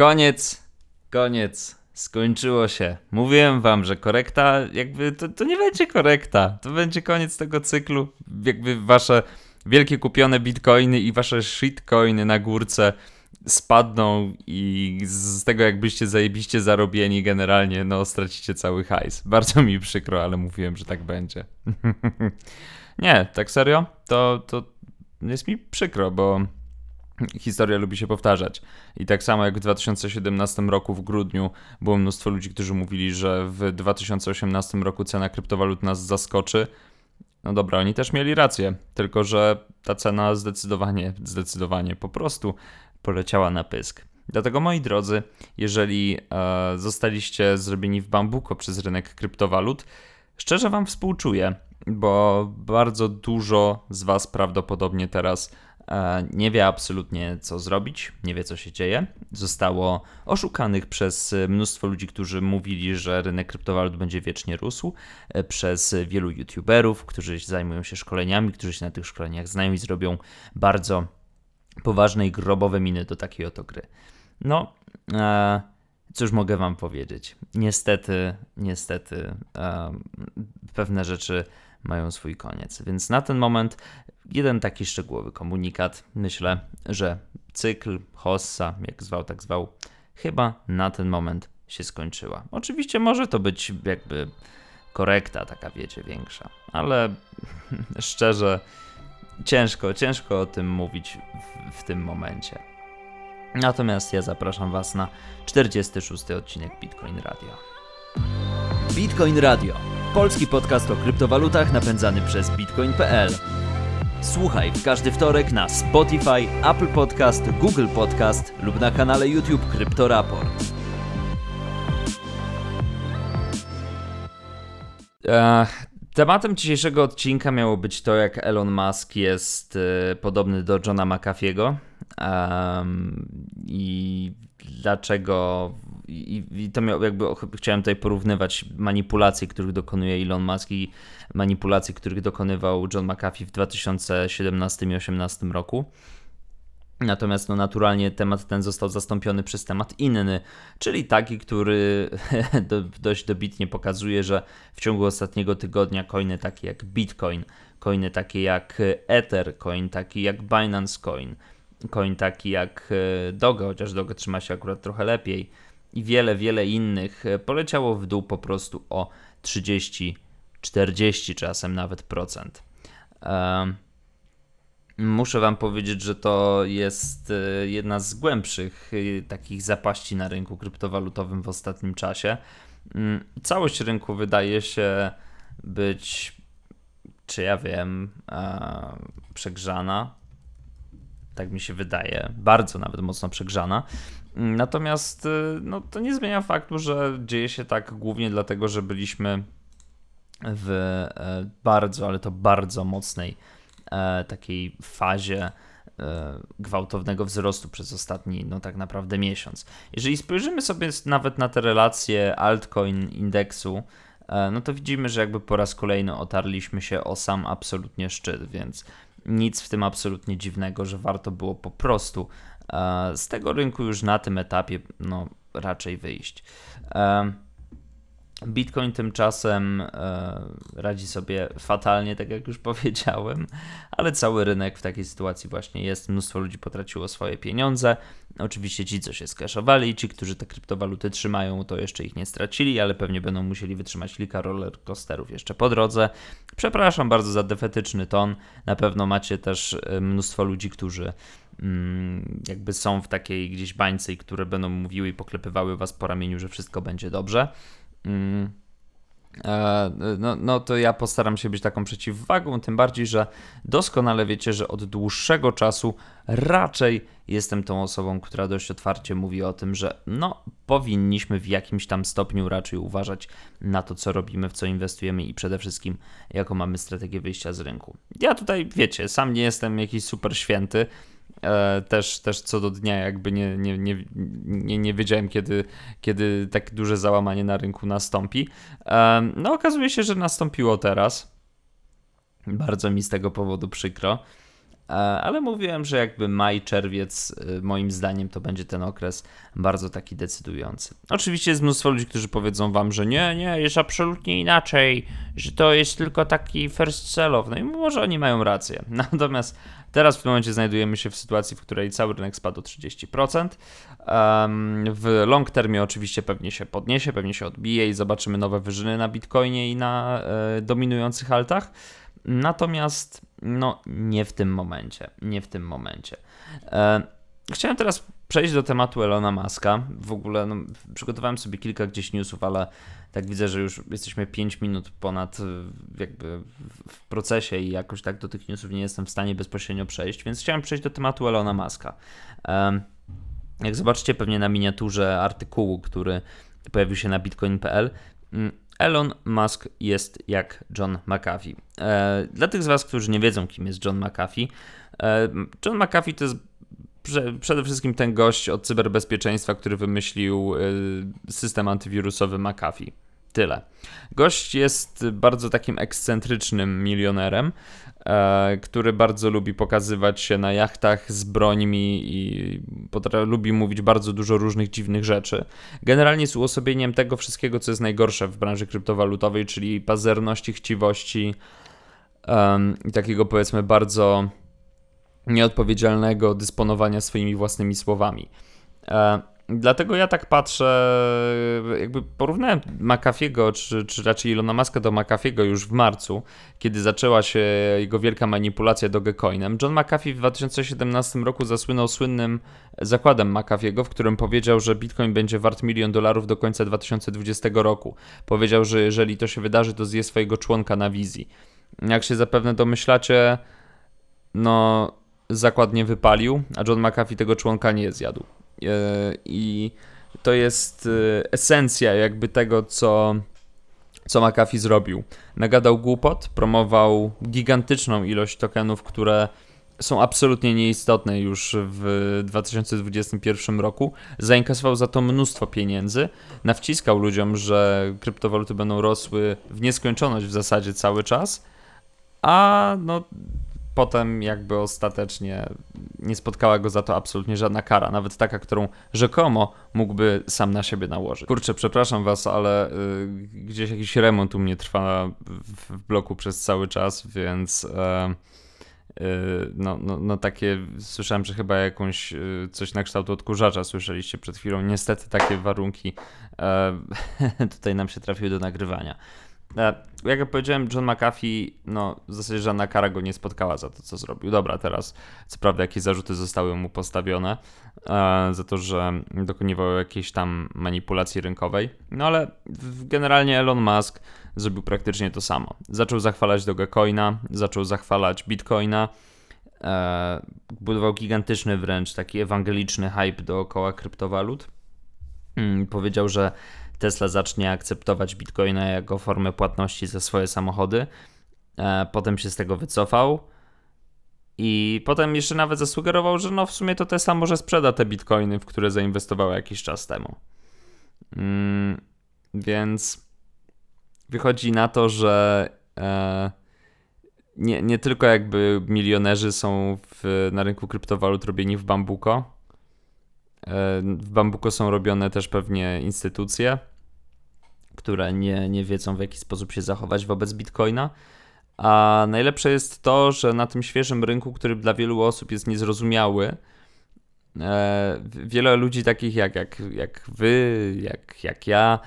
Koniec, koniec, skończyło się. Mówiłem wam, że korekta, jakby to, to nie będzie korekta. To będzie koniec tego cyklu. Jakby wasze wielkie kupione bitcoiny i wasze shitcoiny na górce spadną i z tego jakbyście zajebiście zarobieni generalnie, no stracicie cały hajs. Bardzo mi przykro, ale mówiłem, że tak będzie. nie, tak serio? To, to jest mi przykro, bo historia lubi się powtarzać. I tak samo jak w 2017 roku w grudniu było mnóstwo ludzi, którzy mówili, że w 2018 roku cena kryptowalut nas zaskoczy. No dobra, oni też mieli rację, tylko że ta cena zdecydowanie, zdecydowanie po prostu poleciała na pysk. Dlatego moi drodzy, jeżeli e, zostaliście zrobieni w bambuko przez rynek kryptowalut, szczerze wam współczuję, bo bardzo dużo z was prawdopodobnie teraz nie wie absolutnie co zrobić, nie wie co się dzieje. Zostało oszukanych przez mnóstwo ludzi, którzy mówili, że rynek kryptowalut będzie wiecznie rósł, e, przez wielu youtuberów, którzy zajmują się szkoleniami, którzy się na tych szkoleniach znają i zrobią bardzo poważne i grobowe miny do takiej oto gry. No, e, cóż mogę wam powiedzieć? Niestety, niestety, e, pewne rzeczy mają swój koniec. Więc na ten moment jeden taki szczegółowy komunikat. Myślę, że cykl Hossa, jak zwał, tak zwał, chyba na ten moment się skończyła. Oczywiście może to być jakby korekta, taka wiecie, większa, ale szczerze, ciężko, ciężko o tym mówić w, w tym momencie. Natomiast ja zapraszam Was na 46 odcinek Bitcoin Radio. Bitcoin Radio. Polski podcast o kryptowalutach napędzany przez bitcoin.pl. Słuchaj w każdy wtorek na Spotify, Apple Podcast, Google Podcast lub na kanale YouTube Kryptoraport. E, tematem dzisiejszego odcinka miało być to, jak Elon Musk jest e, podobny do Johna McAfee'ego um, i dlaczego i, i to miał, jakby chciałem tutaj porównywać manipulacje, których dokonuje Elon Musk i manipulacje, których dokonywał John McAfee w 2017 i 2018 roku. Natomiast no, naturalnie temat ten został zastąpiony przez temat inny, czyli taki, który do, dość dobitnie pokazuje, że w ciągu ostatniego tygodnia coiny takie jak Bitcoin, coiny takie jak Ether, coin taki jak Binance Coin, coin taki jak e, Doge, chociaż Doge trzyma się akurat trochę lepiej, i wiele, wiele innych e, poleciało w dół po prostu o 30, 40 czasem nawet procent. Muszę Wam powiedzieć, że to jest e, jedna z głębszych takich zapaści na rynku kryptowalutowym w ostatnim czasie. Mm, całość rynku wydaje się być, czy ja wiem, przegrzana. Tak mi się wydaje, bardzo nawet mocno przegrzana. Natomiast y, no, to nie zmienia faktu, że dzieje się tak głównie dlatego, że byliśmy w e, bardzo, ale to bardzo mocnej e, takiej fazie e, gwałtownego wzrostu przez ostatni, no tak naprawdę miesiąc. Jeżeli spojrzymy sobie nawet na te relacje altcoin indeksu, no to widzimy, że jakby po raz kolejny otarliśmy się o sam absolutnie szczyt, więc nic w tym absolutnie dziwnego, że warto było po prostu z tego rynku już na tym etapie no, raczej wyjść. Bitcoin tymczasem e, radzi sobie fatalnie, tak jak już powiedziałem, ale cały rynek w takiej sytuacji właśnie jest. Mnóstwo ludzi potraciło swoje pieniądze. Oczywiście ci, co się skaszowali, ci, którzy te kryptowaluty trzymają, to jeszcze ich nie stracili, ale pewnie będą musieli wytrzymać kilka rollercoasterów jeszcze po drodze. Przepraszam bardzo za defetyczny ton. Na pewno macie też e, mnóstwo ludzi, którzy mm, jakby są w takiej gdzieś bańce i które będą mówiły i poklepywały was po ramieniu, że wszystko będzie dobrze. Mm. No, no to ja postaram się być taką przeciwwagą, tym bardziej, że doskonale wiecie, że od dłuższego czasu raczej jestem tą osobą, która dość otwarcie mówi o tym, że no powinniśmy w jakimś tam stopniu raczej uważać na to, co robimy, w co inwestujemy i przede wszystkim jaką mamy strategię wyjścia z rynku. Ja tutaj, wiecie, sam nie jestem jakiś super święty, też, też co do dnia jakby nie, nie, nie, nie, nie wiedziałem, kiedy, kiedy tak duże załamanie na rynku nastąpi. E, no okazuje się, że nastąpiło teraz. Bardzo mi z tego powodu przykro. E, ale mówiłem, że jakby maj, czerwiec, e, moim zdaniem to będzie ten okres bardzo taki decydujący. Oczywiście jest mnóstwo ludzi, którzy powiedzą wam, że nie, nie, jest absolutnie inaczej, że to jest tylko taki first sell-off. No i może oni mają rację. Natomiast teraz w tym momencie znajdujemy się w sytuacji, w której cały rynek spadł o 30%. W long termie oczywiście pewnie się podniesie, pewnie się odbije i zobaczymy nowe wyżyny na Bitcoinie i na e, dominujących altach. Natomiast no nie w tym momencie, nie w tym momencie. E, chciałem teraz przejść do tematu Elona Muska. W ogóle no, przygotowałem sobie kilka gdzieś newsów, ale tak widzę, że już jesteśmy 5 minut ponad e, jakby w procesie i jakoś tak do tych newsów nie jestem w stanie bezpośrednio przejść, więc chciałem przejść do tematu Elona Muska. E, jak zobaczycie pewnie na miniaturze artykułu, który pojawił się na bitcoin.pl, Elon Musk jest jak John McAfee. E, dla tych z Was, którzy nie wiedzą, kim jest John McAfee, e, John McAfee to jest przede wszystkim ten gość od cyberbezpieczeństwa, który wymyślił e, system antywirusowy McAfee. Tyle. Gość jest bardzo takim ekscentrycznym milionerem, e, który bardzo lubi pokazywać się na jachtach z brońmi i lubi mówić bardzo dużo różnych dziwnych rzeczy. Generalnie jest uosobieniem tego wszystkiego, co jest najgorsze w branży kryptowalutowej, czyli pazerności, chciwości i takiego powiedzmy bardzo nieodpowiedzialnego dysponowania swoimi własnymi słowami. E, Dlatego ja tak patrzę, jakby porównałem McAfee'ego, czy, czy raczej Ilona Muska do McAfee'ego już w marcu, kiedy zaczęła się jego wielka manipulacja Dogecoinem. John McAfee w 2017 roku zasłynął słynnym zakładem McAfee'ego, w którym powiedział, że Bitcoin będzie wart milion dolarów do końca 2020 roku. Powiedział, że jeżeli to się wydarzy, to zje swojego członka na wizji. Jak się zapewne domyślacie, no zakład nie wypalił, a John McAfee tego członka nie zjadł. E, I to jest e, esencja jakby tego, co, co McAfee zrobił. Nagadał głupot, promował gigantyczną ilość tokenów, które są absolutnie nieistotne już w 2021 roku. Zainkasował za to mnóstwo pieniędzy, nawciskał ludziom, że kryptowaluty będą rosły w nieskończoność w zasadzie cały czas, a no potem jakby ostatecznie nie spotkała go za to absolutnie żadna kara, nawet taka, którą rzekomo mógłby sam na siebie nałożyć. Kurczę, przepraszam was, ale y, gdzieś jakiś remont u mnie trwa w, w bloku przez cały czas, więc y, y, no, no, no takie, słyszałem, że chyba jakąś y, coś na kształt odkurzacza słyszeliście przed chwilą. Niestety takie warunki e, tutaj nam się trafiły do nagrywania. E, jak ja powiedziałem, John McAfee, no w zasadzie żadna kara go nie spotkała za to, co zrobił. Dobra, teraz co prawda jakie zarzuty zostały mu postawione e, za to, że dokonywał jakiejś tam manipulacji rynkowej, no ale generalnie Elon Musk zrobił praktycznie to samo. Zaczął zachwalać Dogecoina, zaczął zachwalać Bitcoina, e, budował gigantyczny wręcz taki ewangeliczny hype dookoła kryptowalut. Hmm, powiedział, że Tesla zacznie akceptować bitcoina jako formę płatności za swoje samochody. E, potem się z tego wycofał. I potem jeszcze nawet zasugerował, że no w sumie to Tesla może sprzeda te bitcoiny, w które zainwestowała jakiś czas temu. Mm, więc wychodzi na to, że e, nie, nie tylko jakby milionerzy są w, na rynku kryptowalut robieni w bambuko. E, w bambuko są robione też pewnie instytucje które nie, nie wiedzą w jaki sposób się zachować wobec bitcoina. A najlepsze jest to, że na tym świeżym rynku, który dla wielu osób jest niezrozumiały, e, wiele ludzi takich jak, jak, jak wy, jak, jak ja,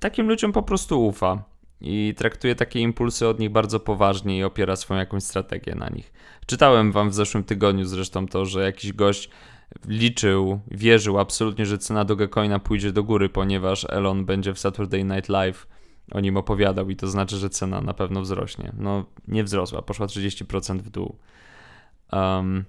takim ludziom po prostu ufa i traktuje takie impulsy od nich bardzo poważnie i opiera swoją jakąś strategię na nich. Czytałem wam w zeszłym tygodniu zresztą to, że jakiś gość liczył, wierzył absolutnie, że cena Dogecoina pójdzie do góry, ponieważ Elon będzie w Saturday Night Live o nim opowiadał i to znaczy, że cena na pewno wzrośnie. No, nie wzrosła, poszła 30% w dół. Um,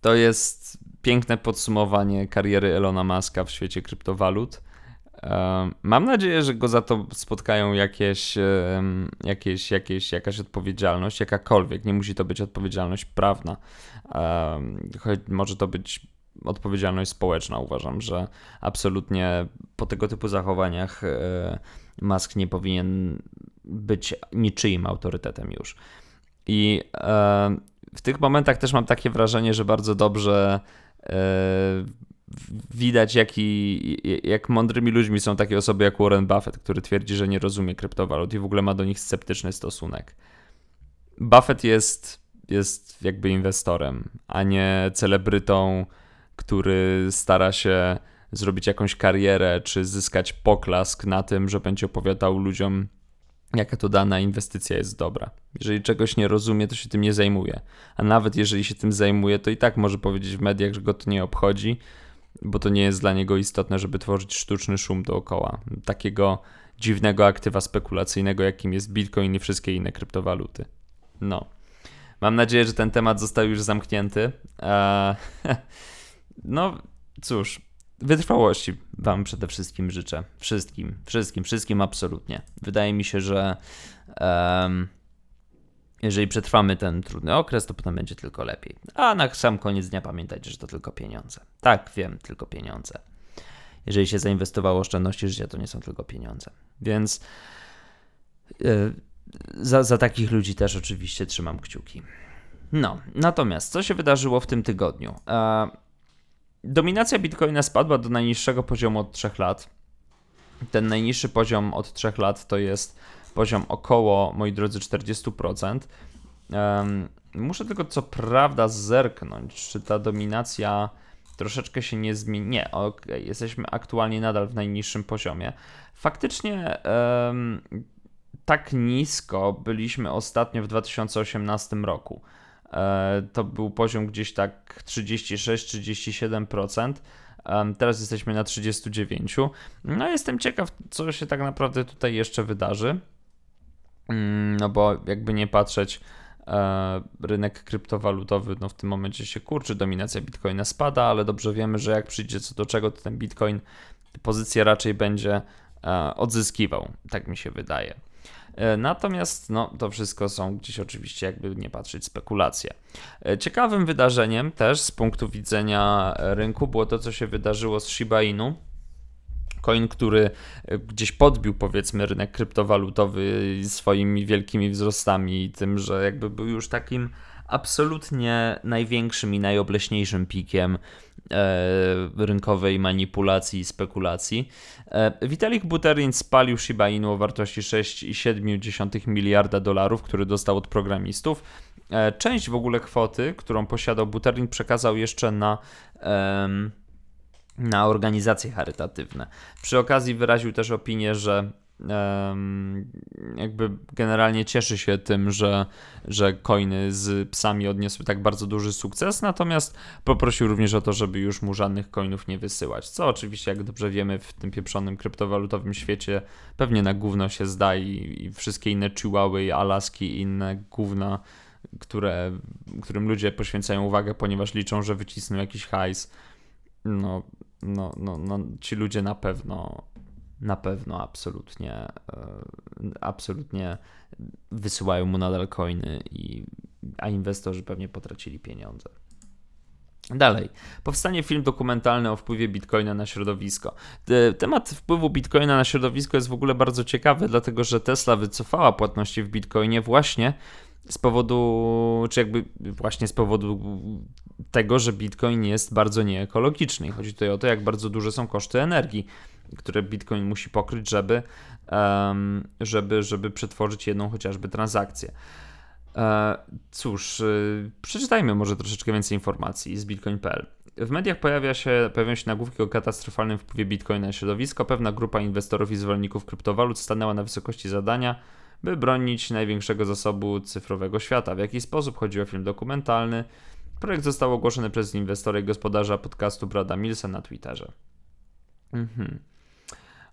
to jest piękne podsumowanie kariery Elona Muska w świecie kryptowalut. Mam nadzieję, że go za to spotkają jakieś, jakieś, jakieś, jakaś odpowiedzialność, jakakolwiek. Nie musi to być odpowiedzialność prawna. Choć może to być odpowiedzialność społeczna. Uważam, że absolutnie po tego typu zachowaniach e, Musk nie powinien być niczyim autorytetem już. I w tych momentach też mam takie wrażenie, że bardzo dobrze e, widać, jaki, jak mądrymi ludźmi są takie osoby jak Warren Buffett, który twierdzi, że nie rozumie kryptowalut i w ogóle ma do nich sceptyczny stosunek. Buffett jest, jest jakby inwestorem, a nie celebrytą, który stara się zrobić jakąś karierę czy zyskać poklask na tym, że będzie opowiadał ludziom, jaka to dana inwestycja jest dobra. Jeżeli czegoś nie rozumie, to się tym nie zajmuje. A nawet jeżeli się tym zajmuje, to i tak może powiedzieć w mediach, że go to nie obchodzi, bo to nie jest dla niego istotne, żeby tworzyć sztuczny szum dookoła. Takiego dziwnego aktywa spekulacyjnego, jakim jest Bitcoin i wszystkie inne kryptowaluty. No. Mam nadzieję, że ten temat został już zamknięty. Eee, no, cóż, wytrwałości Wam przede wszystkim życzę. Wszystkim, wszystkim, wszystkim absolutnie. Wydaje mi się, że um, jeżeli przetrwamy ten trudny okres, to potem będzie tylko lepiej. A na sam koniec dnia pamiętajcie, że to tylko pieniądze. Tak, wiem, tylko pieniądze. Jeżeli się zainwestowało oszczędności życia, to nie są tylko pieniądze. Więc yy, za, za takich ludzi też oczywiście trzymam kciuki. No, natomiast co się wydarzyło w tym tygodniu? E, dominacja Bitcoina spadła do najniższego poziomu od 3 lat. Ten najniższy poziom od 3 lat to jest poziom około, moi drodzy, 40%. Um, muszę tylko co prawda zerknąć, czy ta dominacja troszeczkę się nie zmieni. Nie, okay, jesteśmy aktualnie nadal w najniższym poziomie. Faktycznie um, tak nisko byliśmy ostatnio w 2018 roku. E, to był poziom gdzieś tak 36-37%. Teraz jesteśmy na 39. No, jestem ciekaw, co się tak naprawdę tutaj jeszcze wydarzy. Mm, no bo jakby nie patrzeć, e, rynek kryptowalutowy no w tym momencie się kurczy, dominacja bitcoina spada, ale dobrze wiemy, że jak przyjdzie co do czego, to ten bitcoin pozycję raczej będzie e, odzyskiwał, tak mi się wydaje. E, natomiast no, to wszystko są gdzieś oczywiście, jakby nie patrzeć, spekulacje. Ciekawym wydarzeniem też z punktu widzenia rynku było to, co się wydarzyło z Shiba Inu coin, który e, gdzieś podbił powiedzmy rynek kryptowalutowy swoimi wielkimi wzrostami i tym, że jakby był już takim absolutnie największym i najobleśniejszym pikiem e, rynkowej manipulacji i spekulacji. E, Vitalik Buterin spalił Shiba Inu o wartości 6,7 miliarda dolarów, który dostał od programistów. Część w ogóle kwoty, którą posiadał Buterin przekazał jeszcze na na organizacje charytatywne. Przy okazji wyraził też opinię, że jakby generalnie cieszy się tym, że, że coiny z psami odniosły tak bardzo duży sukces, natomiast poprosił również o to, żeby już mu żadnych coinów nie wysyłać, co oczywiście jak dobrze wiemy w tym pieprzonym kryptowalutowym świecie pewnie na gówno się zda i, i wszystkie inne chihuahy alaski i inne gówna, które, którym ludzie poświęcają uwagę, ponieważ liczą, że wycisną jakiś hajs, no no, no, no, ci ludzie na pewno, na pewno absolutnie, e, absolutnie wysyłają mu nadal coiny, i, a inwestorzy pewnie potracili pieniądze. Dalej, powstanie film dokumentalny o wpływie bitcoina na środowisko. Temat wpływu bitcoina na środowisko jest w ogóle bardzo ciekawy, dlatego że Tesla wycofała płatności w bitcoinie właśnie z powodu, czy jakby właśnie z powodu tego, że Bitcoin jest bardzo nieekologiczny. Chodzi tutaj o to, jak bardzo duże są koszty energii, które Bitcoin musi pokryć, żeby, żeby, żeby przetworzyć jedną chociażby transakcję. E, cóż, y, przeczytajmy może troszeczkę więcej informacji z bitcoin.pl. W mediach pojawia się, pojawiają się nagłówki o katastrofalnym wpływie Bitcoina na środowisko. Pewna grupa inwestorów i zwolenników kryptowalut stanęła na wysokości zadania, by bronić największego zasobu cyfrowego świata. W jaki sposób chodzi o film dokumentalny? Projekt został ogłoszony przez inwestora i gospodarza podcastu Brada Millsa na Twitterze. Mhm.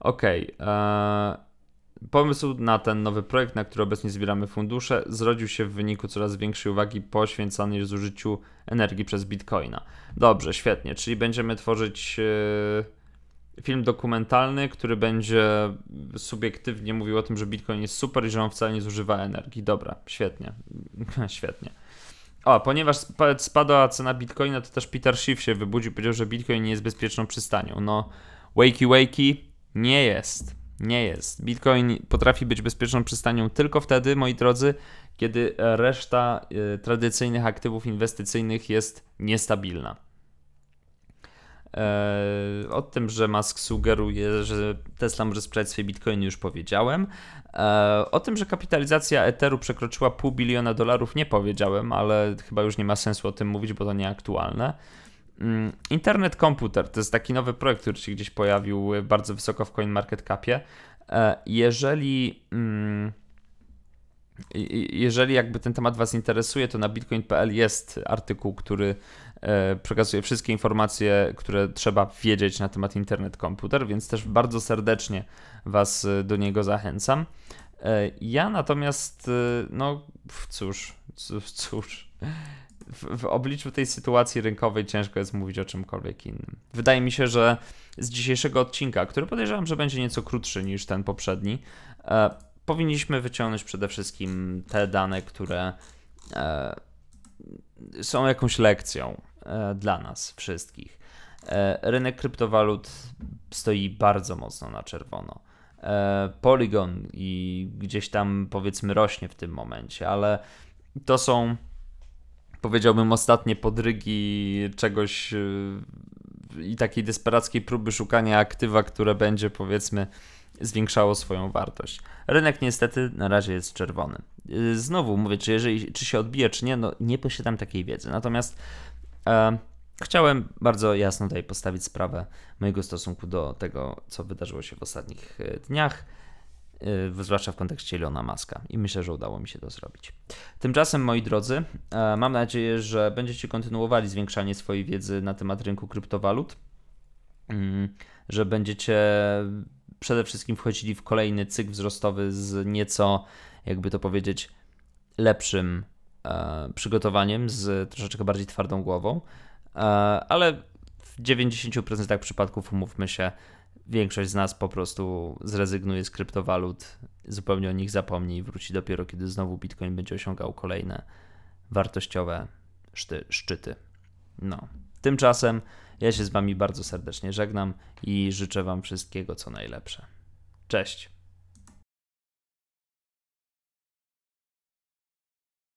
Okej. Okay. E, pomysł na ten nowy projekt, na który obecnie zbieramy fundusze, zrodził się w wyniku coraz większej uwagi poświęcanej zużyciu energii przez bitcoina. Dobrze, świetnie. Czyli będziemy tworzyć. Yy film dokumentalny, który będzie subiektywnie mówił o tym, że Bitcoin jest super i że on wcale nie zużywa energii. Dobra, świetnie. świetnie. O, ponieważ spadła cena Bitcoina, to też Peter Schiff się wybudził, powiedział, że Bitcoin nie jest bezpieczną przystanią. No, wakey wakey nie jest. Nie jest. Bitcoin potrafi być bezpieczną przystanią tylko wtedy, moi drodzy, kiedy reszta y, tradycyjnych aktywów inwestycyjnych jest niestabilna. E, o tym, że Musk sugeruje, że Tesla może sprzedać swoje bitcoiny, już powiedziałem. E, o tym, że kapitalizacja Etheru przekroczyła pół biliona dolarów, nie powiedziałem, ale chyba już nie ma sensu o tym mówić, bo to nieaktualne. Mm, Internet Komputer to jest taki nowy projekt, który się gdzieś pojawił bardzo wysoko w CoinMarketCapie. E, jeżeli. Mm, jeżeli jakby ten temat Was interesuje, to na bitcoin.pl jest artykuł, który e, przekazuje wszystkie informacje, które trzeba wiedzieć na temat internet komputer, więc też bardzo serdecznie Was e, do niego zachęcam. E, ja natomiast, no cóż, cóż, w, w obliczu tej sytuacji rynkowej ciężko jest mówić o czymkolwiek innym. Wydaje mi się, że z dzisiejszego odcinka, który podejrzewam, że będzie nieco krótszy niż ten poprzedni, powinniśmy wyciągnąć przede wszystkim te dane, które e, są jakąś lekcją e, dla nas wszystkich. E, rynek kryptowalut stoi bardzo mocno na czerwono. Polygon i gdzieś tam powiedzmy rośnie w tym momencie, ale to są powiedziałbym ostatnie podrygi czegoś i takiej desperackiej próby szukania aktywa, które będzie powiedzmy zwiększało swoją wartość. Rynek niestety na razie jest czerwony. Y, znowu mówię, czy, jeżeli, czy się odbije, czy nie, no nie posiadam takiej wiedzy. Natomiast e, chciałem bardzo jasno tutaj postawić sprawę mojego stosunku do tego, co wydarzyło się w ostatnich e, dniach, e, zwłaszcza w kontekście Ilona Maska. I myślę, że udało mi się to zrobić. Tymczasem, moi drodzy, e, mam nadzieję, że będziecie kontynuowali zwiększanie swojej wiedzy na temat rynku kryptowalut, mm, że będziecie przede wszystkim wchodzili w kolejny cykl wzrostowy z nieco, jakby to powiedzieć, lepszym e, przygotowaniem, z troszeczkę bardziej twardą głową, e, ale w 90% przypadków, umówmy się, większość z nas po prostu zrezygnuje z kryptowalut, zupełnie o nich zapomni i wróci dopiero, kiedy znowu Bitcoin będzie osiągał kolejne wartościowe szty, szczyty. No. Tymczasem ja się z Wami bardzo serdecznie żegnam i życzę Wam wszystkiego co najlepsze. Cześć.